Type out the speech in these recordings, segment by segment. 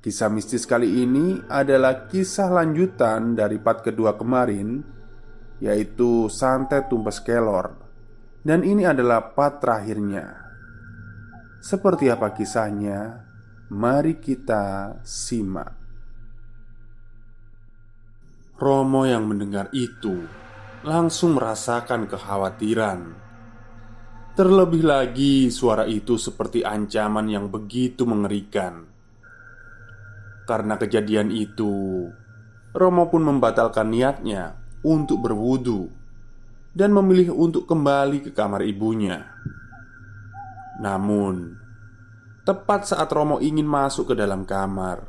Kisah mistis kali ini adalah kisah lanjutan dari part kedua kemarin Yaitu Santet Tumpes Kelor. Dan ini adalah part terakhirnya. Seperti apa kisahnya? Mari kita simak. Romo yang mendengar itu langsung merasakan kekhawatiran. Terlebih lagi suara itu seperti ancaman yang begitu mengerikan karena kejadian itu, Romo pun membatalkan niatnya untuk berwudu dan memilih untuk kembali ke kamar ibunya. Namun, tepat saat Romo ingin masuk ke dalam kamar,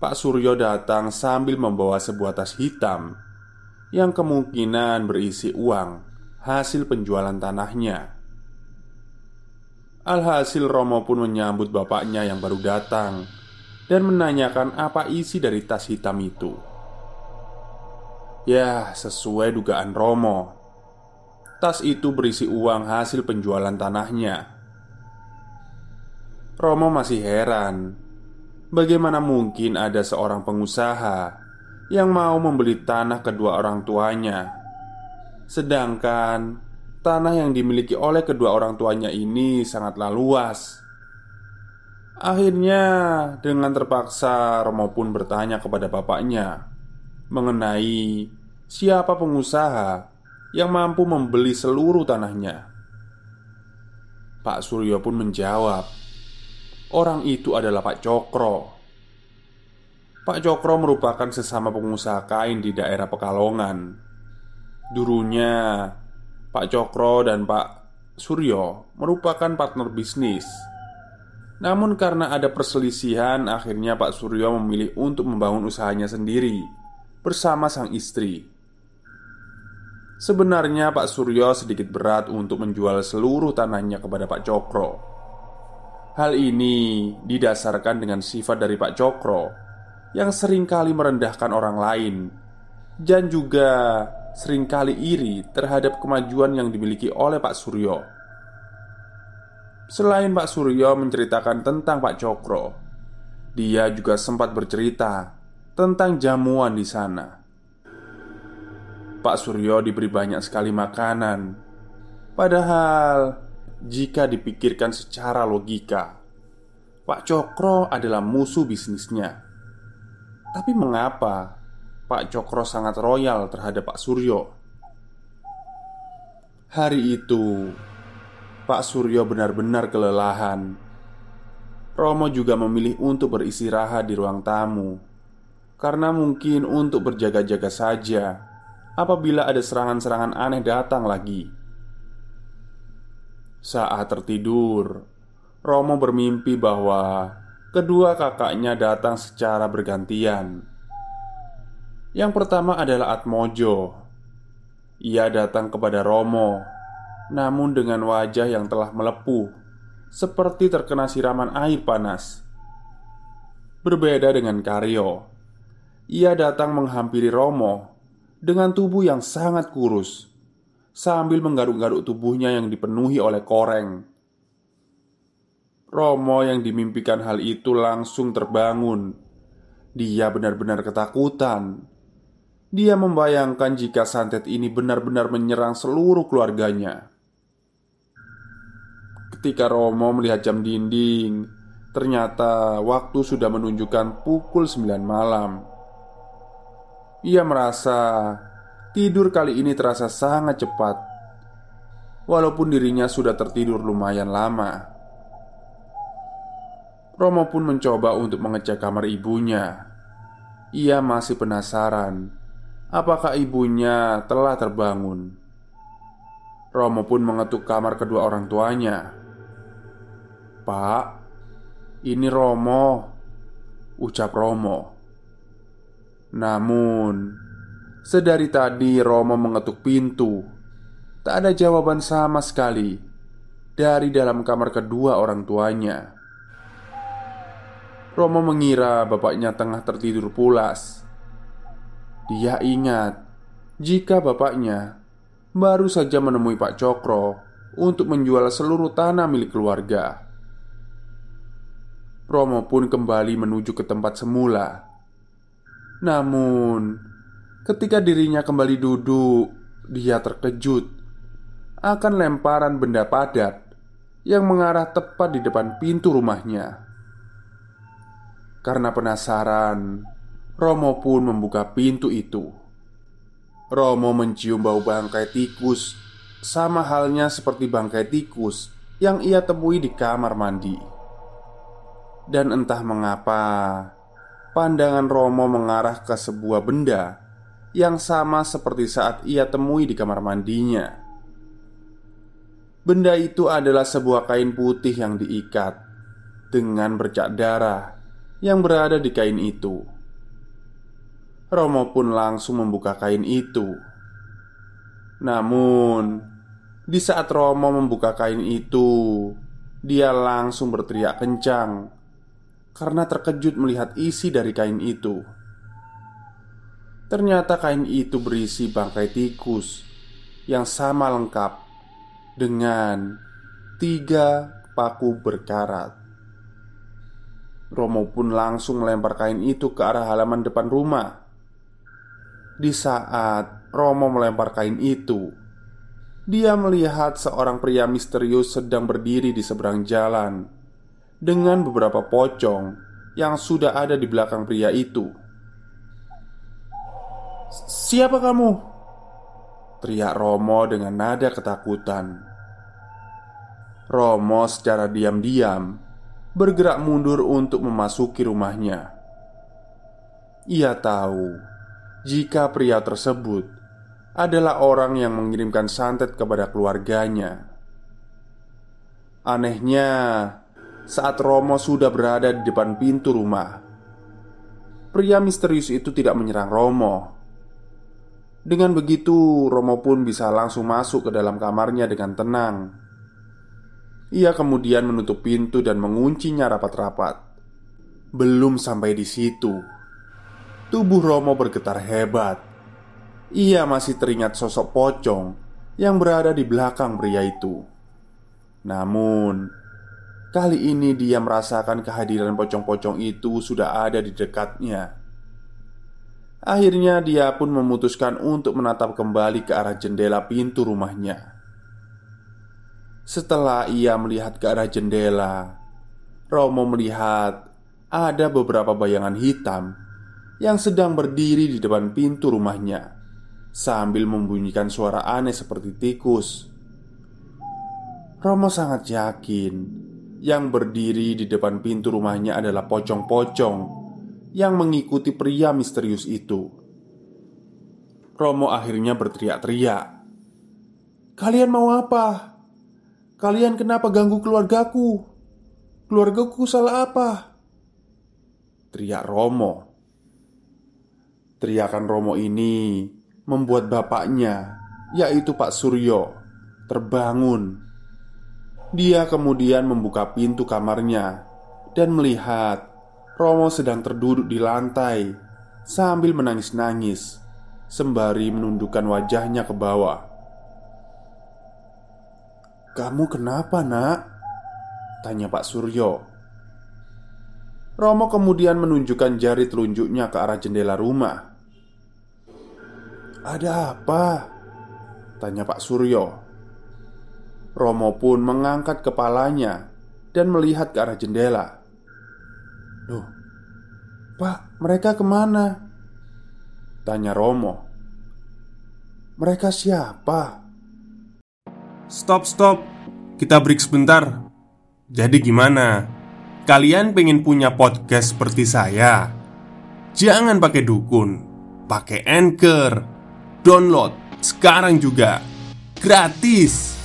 Pak Suryo datang sambil membawa sebuah tas hitam yang kemungkinan berisi uang hasil penjualan tanahnya. Alhasil Romo pun menyambut bapaknya yang baru datang dan menanyakan apa isi dari tas hitam itu. Ya, sesuai dugaan Romo, tas itu berisi uang hasil penjualan tanahnya. Romo masih heran, bagaimana mungkin ada seorang pengusaha yang mau membeli tanah kedua orang tuanya, sedangkan tanah yang dimiliki oleh kedua orang tuanya ini sangatlah luas Akhirnya, dengan terpaksa Romo pun bertanya kepada bapaknya mengenai siapa pengusaha yang mampu membeli seluruh tanahnya. Pak Suryo pun menjawab, "Orang itu adalah Pak Cokro." Pak Cokro merupakan sesama pengusaha kain di daerah Pekalongan. Dulunya, Pak Cokro dan Pak Suryo merupakan partner bisnis namun karena ada perselisihan Akhirnya Pak Suryo memilih untuk membangun usahanya sendiri Bersama sang istri. Sebenarnya Pak Suryo sedikit berat untuk menjual seluruh tanahnya kepada Pak Cokro. Hal ini didasarkan dengan sifat dari Pak Cokro Yang sering kali merendahkan orang lain Dan juga sering kali iri terhadap kemajuan yang dimiliki oleh Pak Suryo Selain Pak Suryo menceritakan tentang Pak Cokro, dia juga sempat bercerita tentang jamuan di sana. Pak Suryo diberi banyak sekali makanan, padahal jika dipikirkan secara logika, Pak Cokro adalah musuh bisnisnya. Tapi mengapa Pak Cokro sangat royal terhadap Pak Suryo? Hari itu, Pak Suryo benar-benar kelelahan. Romo juga memilih untuk beristirahat di ruang tamu karena mungkin untuk berjaga-jaga saja apabila ada serangan-serangan aneh datang lagi. Saat tertidur, Romo bermimpi bahwa kedua kakaknya datang secara bergantian. Yang pertama adalah Atmojo. Ia datang kepada Romo namun dengan wajah yang telah melepuh, seperti terkena siraman air panas. Berbeda dengan Karyo, ia datang menghampiri Romo dengan tubuh yang sangat kurus, sambil menggaruk-garuk tubuhnya yang dipenuhi oleh koreng. Romo yang dimimpikan hal itu langsung terbangun. Dia benar-benar ketakutan. Dia membayangkan jika santet ini benar-benar menyerang seluruh keluarganya. Ketika Romo melihat jam dinding, ternyata waktu sudah menunjukkan pukul 9 malam. Ia merasa tidur kali ini terasa sangat cepat, walaupun dirinya sudah tertidur lumayan lama. Romo pun mencoba untuk mengecek kamar ibunya. Ia masih penasaran apakah ibunya telah terbangun. Romo pun mengetuk kamar kedua orang tuanya. Pak, ini Romo Ucap Romo. Namun Sedari tadi Romo mengetuk pintu. Tak ada jawaban sama sekali Dari dalam kamar kedua orang tuanya. Romo mengira bapaknya tengah tertidur pulas. Dia ingat Jika bapaknya Baru saja menemui Pak Cokro Untuk menjual seluruh tanah milik keluarga Romo pun kembali menuju ke tempat semula. Namun, ketika dirinya kembali duduk, dia terkejut akan lemparan benda padat yang mengarah tepat di depan pintu rumahnya. Karena penasaran, Romo pun membuka pintu itu. Romo mencium bau bangkai tikus, sama halnya seperti bangkai tikus yang ia temui di kamar mandi. Dan entah mengapa Pandangan Romo mengarah ke sebuah benda Yang sama seperti saat ia temui di kamar mandinya. Benda itu adalah sebuah kain putih yang diikat Dengan bercak darah Yang berada di kain itu. Romo pun langsung membuka kain itu. Namun Di saat Romo membuka kain itu Dia langsung berteriak kencang karena terkejut melihat isi dari kain itu. Ternyata kain itu berisi bangkai tikus yang sama lengkap dengan tiga paku berkarat. Romo pun langsung melempar kain itu ke arah halaman depan rumah. Di saat Romo melempar kain itu, dia melihat seorang pria misterius sedang berdiri di seberang jalan dengan beberapa pocong yang sudah ada di belakang pria itu. "Siapa kamu?" teriak Romo dengan nada ketakutan. Romo secara diam-diam bergerak mundur untuk memasuki rumahnya. Ia tahu jika pria tersebut adalah orang yang mengirimkan santet kepada keluarganya. Anehnya, saat Romo sudah berada di depan pintu rumah. Pria misterius itu tidak menyerang Romo. Dengan begitu, Romo pun bisa langsung masuk ke dalam kamarnya dengan tenang. Ia kemudian menutup pintu dan menguncinya rapat-rapat. Belum sampai di situ, tubuh Romo bergetar hebat. Ia masih teringat sosok pocong yang berada di belakang pria itu. Namun, Kali ini dia merasakan kehadiran pocong-pocong itu sudah ada di dekatnya. Akhirnya dia pun memutuskan untuk menatap kembali ke arah jendela pintu rumahnya. Setelah ia melihat ke arah jendela, Romo melihat ada beberapa bayangan hitam yang sedang berdiri di depan pintu rumahnya sambil membunyikan suara aneh seperti tikus. Romo sangat yakin yang berdiri di depan pintu rumahnya adalah pocong-pocong yang mengikuti pria misterius itu. Romo akhirnya berteriak-teriak, "Kalian mau apa? Kalian kenapa ganggu keluargaku? Keluargaku salah apa?" Teriak Romo. Teriakan Romo ini membuat bapaknya, yaitu Pak Suryo, terbangun. Dia kemudian membuka pintu kamarnya dan melihat Romo sedang terduduk di lantai sambil menangis-nangis sembari menundukkan wajahnya ke bawah. "Kamu kenapa, Nak?" tanya Pak Suryo. Romo kemudian menunjukkan jari telunjuknya ke arah jendela rumah. "Ada apa?" tanya Pak Suryo. Romo pun mengangkat kepalanya dan melihat ke arah jendela. Loh, Pak, mereka ke mana? Tanya Romo. Mereka siapa? Stop, stop. Kita break sebentar. Jadi gimana? Kalian pengen punya podcast seperti saya? Jangan pakai dukun, pakai anchor. Download sekarang juga. Gratis.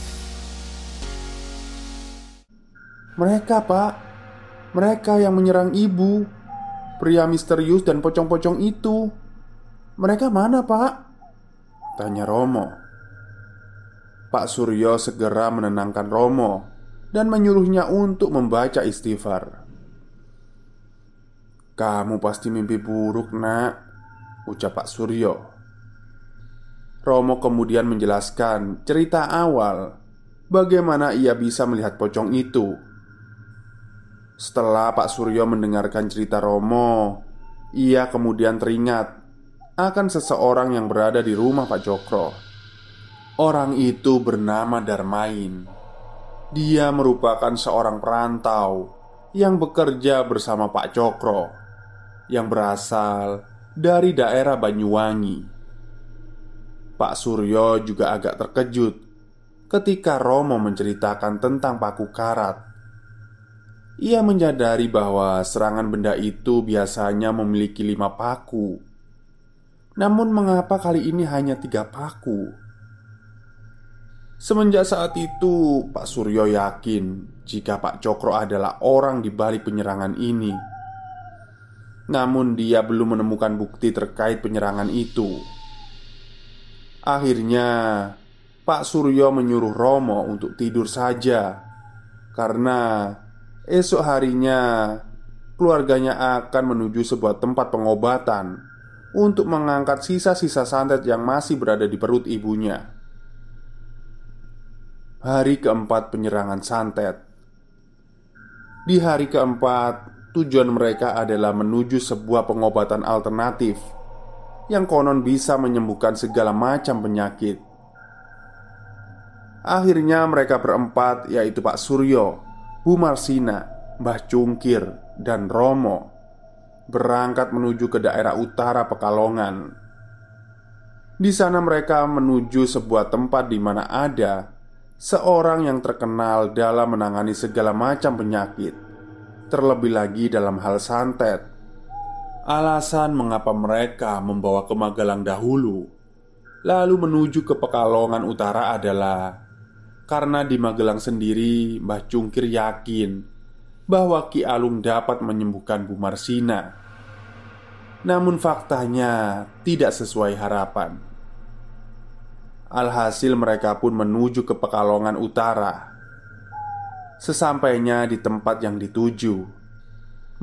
Mereka, Pak. Mereka yang menyerang ibu. Pria misterius dan pocong-pocong itu. Mereka mana, Pak? Tanya Romo. Pak Suryo segera menenangkan Romo dan menyuruhnya untuk membaca istighfar. "Kamu pasti mimpi buruk, Nak," ucap Pak Suryo. Romo kemudian menjelaskan cerita awal bagaimana ia bisa melihat pocong itu. Setelah Pak Suryo mendengarkan cerita Romo, ia kemudian teringat akan seseorang yang berada di rumah Pak Cokro. Orang itu bernama Darmain. Dia merupakan seorang perantau yang bekerja bersama Pak Cokro yang berasal dari daerah Banyuwangi. Pak Suryo juga agak terkejut ketika Romo menceritakan tentang paku karat ia menyadari bahwa serangan benda itu biasanya memiliki lima paku. Namun mengapa kali ini hanya tiga paku? Semenjak saat itu Pak Suryo yakin Jika Pak Cokro adalah orang di balik penyerangan ini. Namun dia belum menemukan bukti terkait penyerangan itu. Akhirnya Pak Suryo menyuruh Romo untuk tidur saja. Karena Esok harinya, keluarganya akan menuju sebuah tempat pengobatan untuk mengangkat sisa-sisa santet yang masih berada di perut ibunya. Hari keempat penyerangan santet. Di hari keempat, tujuan mereka adalah menuju sebuah pengobatan alternatif yang konon bisa menyembuhkan segala macam penyakit. Akhirnya mereka berempat, yaitu Pak Suryo, Bu Marsina, Mbah Cungkir, dan Romo berangkat menuju ke daerah utara Pekalongan. Di sana mereka menuju sebuah tempat di mana ada seorang yang terkenal dalam menangani segala macam penyakit, terlebih lagi dalam hal santet. Alasan mengapa mereka membawa ke Magelang dahulu, lalu menuju ke Pekalongan Utara adalah karena di Magelang sendiri Mbah Cungkir yakin Bahwa Ki Alung dapat menyembuhkan Bu Marsina. Namun faktanya tidak sesuai harapan. Alhasil mereka pun menuju ke Pekalongan Utara. Sesampainya di tempat yang dituju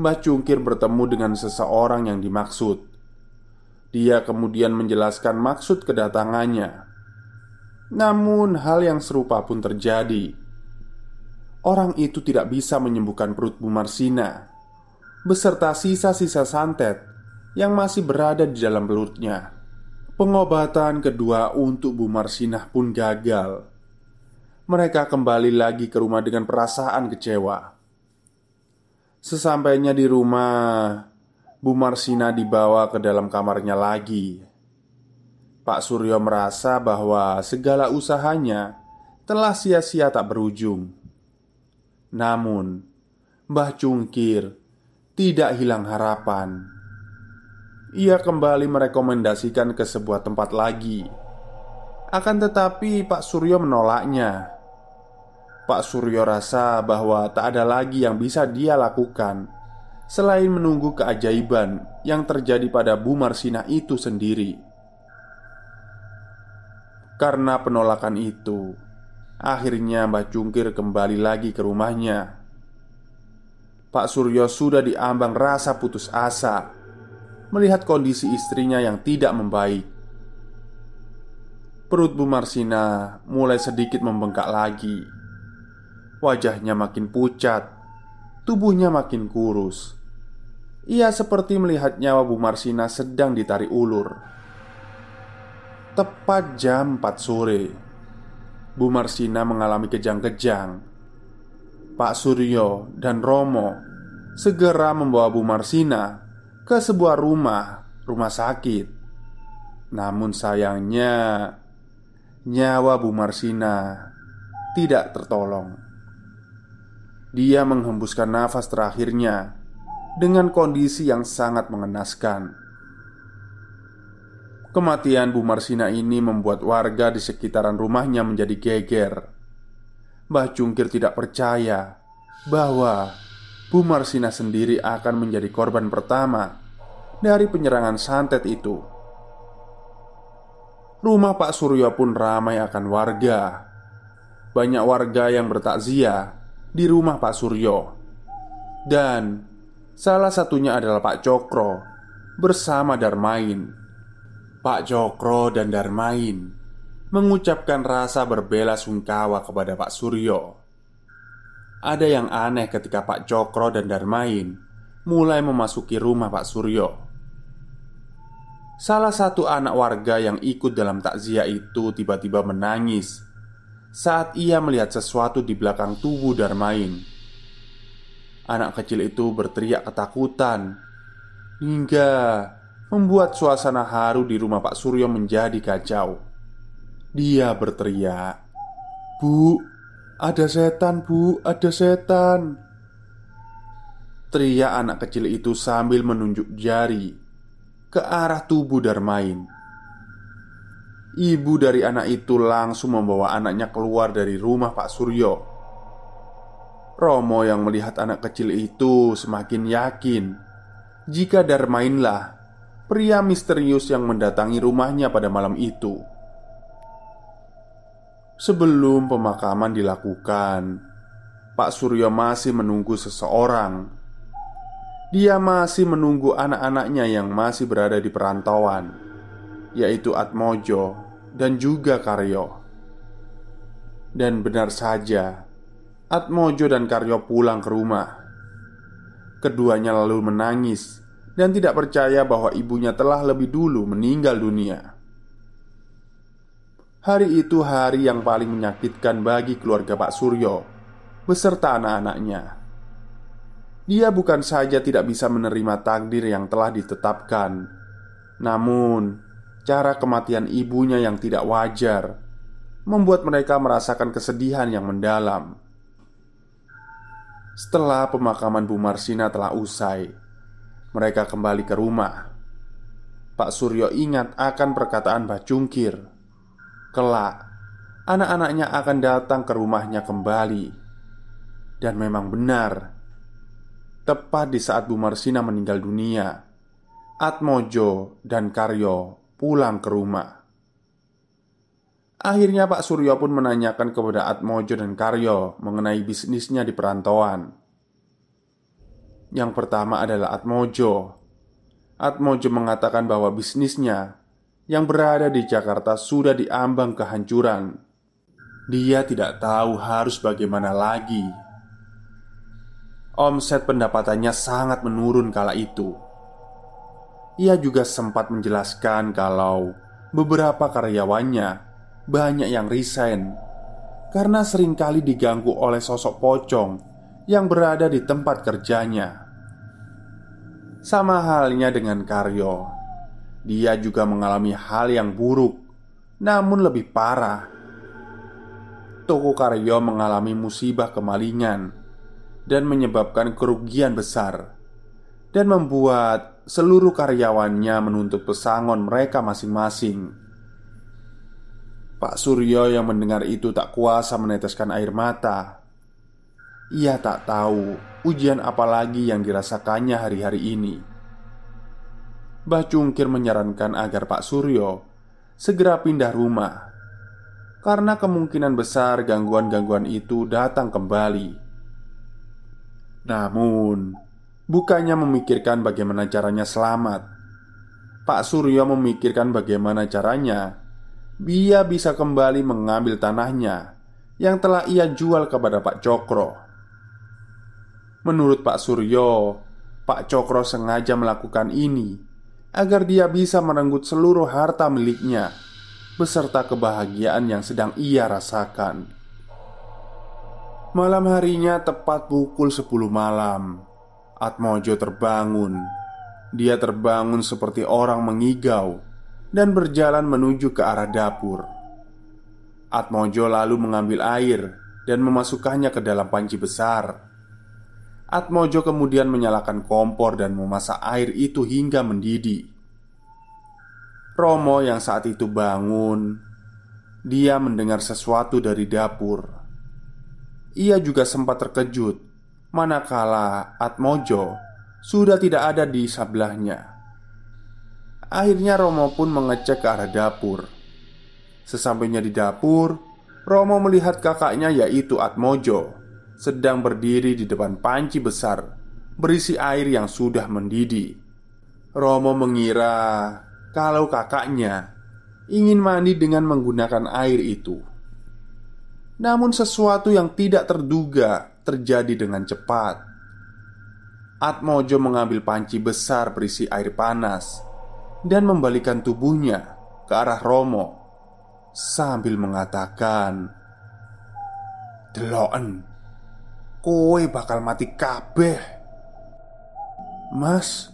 Mbah Cungkir bertemu dengan seseorang yang dimaksud. Dia kemudian menjelaskan maksud kedatangannya namun, hal yang serupa pun terjadi. Orang itu tidak bisa menyembuhkan perut Bu Marsina beserta sisa-sisa santet yang masih berada di dalam perutnya. Pengobatan kedua untuk Bu Marsinah pun gagal. Mereka kembali lagi ke rumah dengan perasaan kecewa. Sesampainya di rumah, Bu Marsina dibawa ke dalam kamarnya lagi. Pak Suryo merasa bahwa segala usahanya telah sia-sia tak berujung. Namun, Mbah Cungkir tidak hilang harapan. Ia kembali merekomendasikan ke sebuah tempat lagi. Akan tetapi, Pak Suryo menolaknya. Pak Suryo rasa bahwa tak ada lagi yang bisa dia lakukan selain menunggu keajaiban yang terjadi pada Bu Marsina itu sendiri. Karena penolakan itu, Akhirnya Mbah Cungkir kembali lagi ke rumahnya. Pak Suryo sudah diambang rasa putus asa Melihat kondisi istrinya yang tidak membaik. Perut Bu Marsina mulai sedikit membengkak lagi. Wajahnya makin pucat Tubuhnya makin kurus. Ia seperti melihat nyawa Bu Marsina sedang ditarik ulur Tepat jam 4 sore Bu Marsina mengalami kejang-kejang Pak Suryo dan Romo segera membawa Bu Marsina ke sebuah rumah, rumah sakit. Namun sayangnya, nyawa Bu Marsina tidak tertolong. Dia menghembuskan nafas terakhirnya dengan kondisi yang sangat mengenaskan. Kematian Bu Marsina ini membuat warga di sekitaran rumahnya menjadi geger. Mbah Cungkir tidak percaya bahwa Bu Marsina sendiri akan menjadi korban pertama dari penyerangan santet itu. Rumah Pak Suryo pun ramai akan warga. Banyak warga yang bertakziah di rumah Pak Suryo, dan salah satunya adalah Pak Cokro bersama Darmain Pak Cokro dan Darmain mengucapkan rasa berbela sungkawa kepada Pak Suryo. Ada yang aneh ketika Pak Cokro dan Darmain mulai memasuki rumah Pak Suryo. Salah satu anak warga yang ikut dalam takziah itu tiba-tiba menangis saat ia melihat sesuatu di belakang tubuh Darmain. Anak kecil itu berteriak ketakutan hingga membuat suasana haru di rumah Pak Suryo menjadi kacau. Dia berteriak, "Bu, ada setan, Bu, ada setan!" Teriak anak kecil itu sambil menunjuk jari ke arah tubuh Darmain. Ibu dari anak itu langsung membawa anaknya keluar dari rumah Pak Suryo. Romo yang melihat anak kecil itu semakin yakin jika Darmainlah pria misterius yang mendatangi rumahnya pada malam itu. Sebelum pemakaman dilakukan, Pak Suryo masih menunggu seseorang. Dia masih menunggu anak-anaknya yang masih berada di perantauan, yaitu Atmojo dan juga Karyo. Dan benar saja, Atmojo dan Karyo pulang ke rumah. Keduanya lalu menangis dan tidak percaya bahwa ibunya telah lebih dulu meninggal dunia. Hari itu hari yang paling menyakitkan bagi keluarga Pak Suryo beserta anak-anaknya. Dia bukan saja tidak bisa menerima takdir yang telah ditetapkan, namun cara kematian ibunya yang tidak wajar membuat mereka merasakan kesedihan yang mendalam. Setelah pemakaman Bu Marsina telah usai, mereka kembali ke rumah. Pak Suryo ingat akan perkataan Mbah Cungkir. Kelak, anak-anaknya akan datang ke rumahnya kembali. Dan memang benar. Tepat di saat Bu Marsina meninggal dunia, Atmojo dan Karyo pulang ke rumah. Akhirnya Pak Suryo pun menanyakan kepada Atmojo dan Karyo mengenai bisnisnya di perantauan. Yang pertama adalah Atmojo. Atmojo mengatakan bahwa bisnisnya yang berada di Jakarta sudah diambang kehancuran. Dia tidak tahu harus bagaimana lagi. Omset pendapatannya sangat menurun kala itu. Ia juga sempat menjelaskan kalau beberapa karyawannya banyak yang resign karena sering kali diganggu oleh sosok pocong yang berada di tempat kerjanya. Sama halnya dengan Karyo. Dia juga mengalami hal yang buruk Namun lebih parah. Toko Karyo mengalami musibah kemalingan Dan menyebabkan kerugian besar Dan membuat seluruh karyawannya menuntut pesangon mereka masing-masing. Pak Suryo yang mendengar itu tak kuasa meneteskan air mata Ia tak tahu ujian apa lagi yang dirasakannya hari-hari ini. Mbah Cungkir menyarankan agar Pak Suryo segera pindah rumah karena kemungkinan besar gangguan-gangguan itu datang kembali. Namun, bukannya memikirkan bagaimana caranya selamat, Pak Suryo memikirkan bagaimana caranya dia bisa kembali mengambil tanahnya yang telah ia jual kepada Pak Cokro. Menurut Pak Suryo, Pak Cokro sengaja melakukan ini agar dia bisa merenggut seluruh harta miliknya beserta kebahagiaan yang sedang ia rasakan. Malam harinya tepat pukul 10 malam Atmojo terbangun. Dia terbangun seperti orang mengigau Dan berjalan menuju ke arah dapur. Atmojo lalu mengambil air Dan memasukkannya ke dalam panci besar Atmojo kemudian menyalakan kompor dan memasak air itu hingga mendidih. Romo yang saat itu bangun Dia mendengar sesuatu dari dapur. Ia juga sempat terkejut Manakala Atmojo Sudah tidak ada di sebelahnya. Akhirnya Romo pun mengecek ke arah dapur. Sesampainya di dapur Romo melihat kakaknya yaitu Atmojo Sedang berdiri di depan panci besar Berisi air yang sudah mendidih Romo mengira kalau kakaknya ingin mandi dengan menggunakan air itu. Namun, sesuatu yang tidak terduga terjadi dengan cepat. Atmojo mengambil panci besar berisi air panas dan membalikan tubuhnya ke arah Romo sambil mengatakan, "Deloken, kowe bakal mati kabeh." Mas,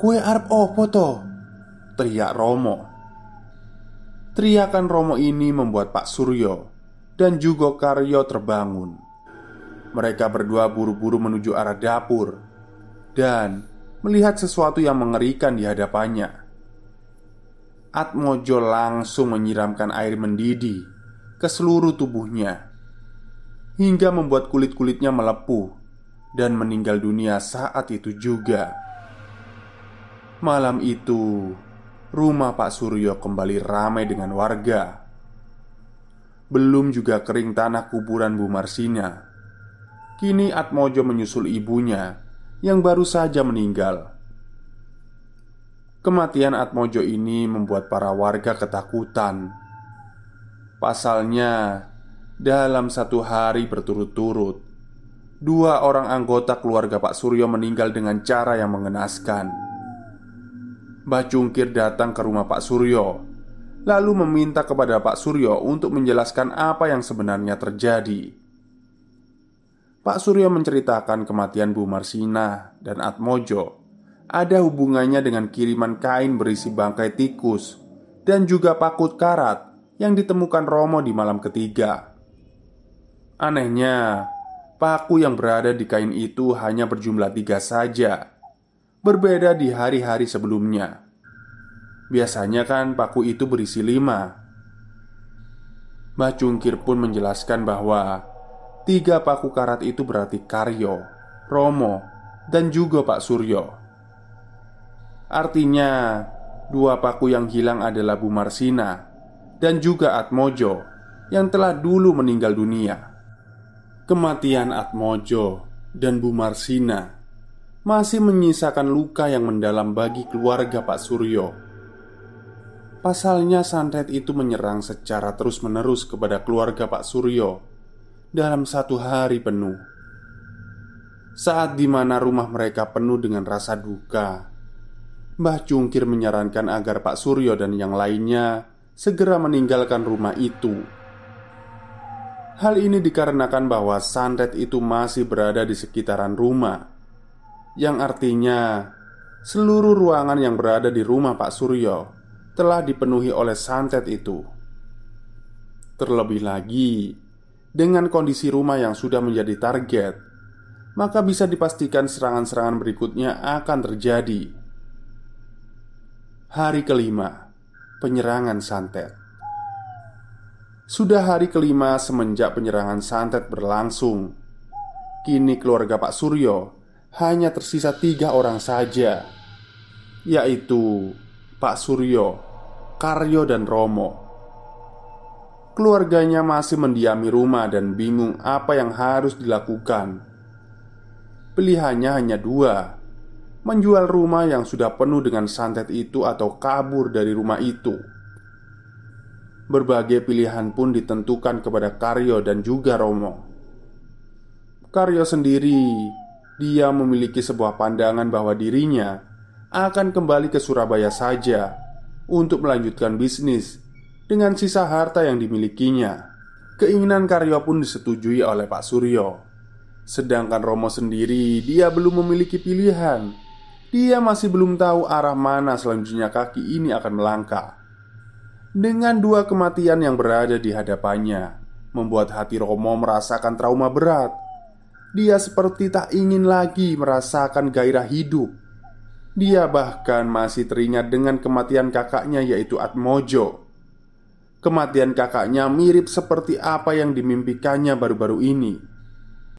kowe arep opo toh? Teriak Romo Teriakan Romo ini membuat Pak Suryo dan juga Karyo terbangun Mereka berdua buru-buru menuju arah dapur Dan melihat sesuatu yang mengerikan di hadapannya Atmojo langsung menyiramkan air mendidih ke seluruh tubuhnya Hingga membuat kulit-kulitnya melepuh Dan meninggal dunia saat itu juga Malam itu rumah Pak Suryo kembali ramai dengan warga. Belum juga kering tanah kuburan Bu Marsina. Kini Atmojo menyusul ibunya yang baru saja meninggal. Kematian Atmojo ini membuat para warga ketakutan. Pasalnya, dalam satu hari berturut-turut, dua orang anggota keluarga Pak Suryo meninggal dengan cara yang mengenaskan. Mbah Cungkir datang ke rumah Pak Suryo Lalu meminta kepada Pak Suryo untuk menjelaskan apa yang sebenarnya terjadi. Pak Suryo menceritakan kematian Bu Marsina dan Atmojo. Ada hubungannya dengan kiriman kain berisi bangkai tikus Dan juga pakut karat yang ditemukan Romo di malam ketiga Anehnya, paku yang berada di kain itu hanya berjumlah tiga saja berbeda di hari-hari sebelumnya. Biasanya kan paku itu berisi lima. Mbah Cungkir pun menjelaskan bahwa tiga paku karat itu berarti Karyo, Romo, dan juga Pak Suryo. Artinya, dua paku yang hilang adalah Bu Marsina dan juga Atmojo yang telah dulu meninggal dunia. Kematian Atmojo dan Bu Marsina masih menyisakan luka yang mendalam bagi keluarga Pak Suryo. Pasalnya, santet itu menyerang secara terus-menerus kepada keluarga Pak Suryo dalam satu hari penuh. Saat di mana rumah mereka penuh dengan rasa duka, Mbah Cungkir menyarankan agar Pak Suryo dan yang lainnya segera meninggalkan rumah itu. Hal ini dikarenakan bahwa santet itu masih berada di sekitaran rumah yang artinya seluruh ruangan yang berada di rumah Pak Suryo telah dipenuhi oleh santet itu. Terlebih lagi, dengan kondisi rumah yang sudah menjadi target, maka bisa dipastikan serangan-serangan berikutnya akan terjadi. Hari kelima, penyerangan santet. Sudah hari kelima semenjak penyerangan santet berlangsung. Kini keluarga Pak Suryo hanya tersisa tiga orang saja, yaitu Pak Suryo, Karyo, dan Romo. keluarganya masih mendiami rumah dan bingung apa yang harus dilakukan. Pilihannya hanya dua: menjual rumah yang sudah penuh dengan santet itu, atau kabur dari rumah itu. Berbagai pilihan pun ditentukan kepada Karyo dan juga Romo. Karyo sendiri, dia memiliki sebuah pandangan bahwa dirinya akan kembali ke Surabaya saja untuk melanjutkan bisnis dengan sisa harta yang dimilikinya. Keinginan Karyo pun disetujui oleh Pak Suryo. Sedangkan Romo sendiri, dia belum memiliki pilihan. Dia masih belum tahu arah mana selanjutnya kaki ini akan melangkah. Dengan dua kematian yang berada di hadapannya, membuat hati Romo merasakan trauma berat. Dia seperti tak ingin lagi merasakan gairah hidup. Dia bahkan masih teringat dengan kematian kakaknya, yaitu Atmojo. Kematian kakaknya mirip seperti apa yang dimimpikannya baru-baru ini.